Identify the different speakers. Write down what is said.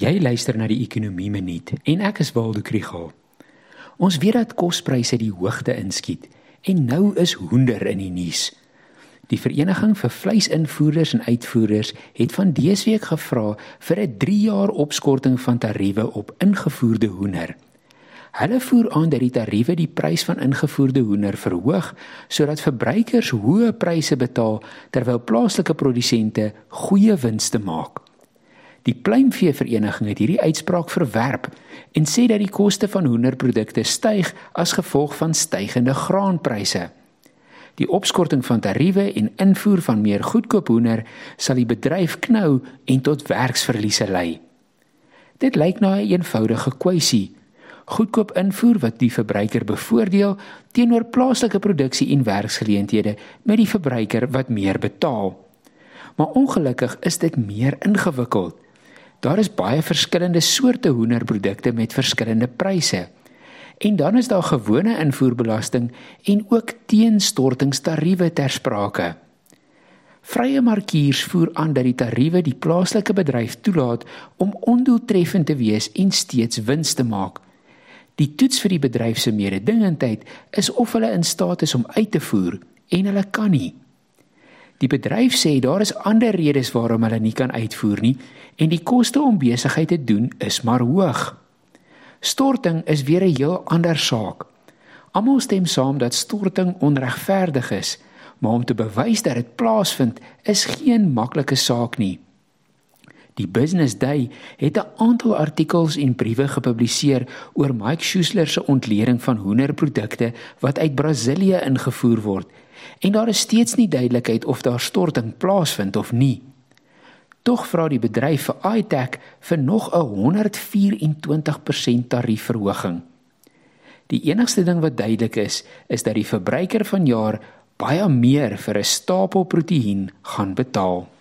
Speaker 1: Jy luister na die Ekonomie Minuut en ek is Waldo Krügel. Ons weet dat kospryse die hoogte inskiet en nou is hoender in die nuus. Die Vereniging vir Vleisinvoerders en Uitvoerders het van dese week gevra vir 'n 3 jaar opskorting van tariewe op ingevoerde hoender. Hulle voer aan dat die tariewe die prys van ingevoerde hoender verhoog sodat verbruikers hoë pryse betaal terwyl plaaslike produsente goeie winste maak. Die pluimveevereniging het hierdie uitspraak verwerp en sê dat die koste van hoenderprodukte styg as gevolg van stygende graanpryse. Die opskorting van tariewe en invoer van meer goedkoop hoender sal die bedryf knou en tot werksverliese lei. Dit lyk na 'n een eenvoudige kwessie. Goedkoop invoer wat die verbruiker bevoordeel teenoor plaaslike produksie en werksgeleenthede met die verbruiker wat meer betaal. Maar ongelukkig is dit meer ingewikkeld. Daar is baie verskillende soorte hoenderprodukte met verskillende pryse. En dan is daar gewone invoerbelasting en ook teenstortingstariewe ter sprake. Vrye markiers voer aan dat die tariewe die plaaslike bedryf toelaat om ondoeltreffend te wees en steeds wins te maak. Die toets vir die bedryf se mededingendheid is of hulle in staat is om uit te voer en hulle kan nie. Die bedryf sê daar is ander redes waarom hulle nie kan uitvoer nie en die koste om besigheid te doen is maar hoog. Storting is weer 'n heel ander saak. Almal stem saam dat storting onregverdig is, maar om te bewys dat dit plaasvind is geen maklike saak nie. Die Business Day het 'n aantal artikels en briewe gepubliseer oor Mike Schuessler se ontleding van hoenderprodukte wat uit Brasilië ingevoer word en daar is steeds nie duidelikheid of daar storting plaasvind of nie. Tog vra die bedryf vir iTech vir nog 'n 124% tariefverhoging. Die enigste ding wat duidelik is, is dat die verbruiker vanjaar baie meer vir 'n stapel proteïen gaan betaal.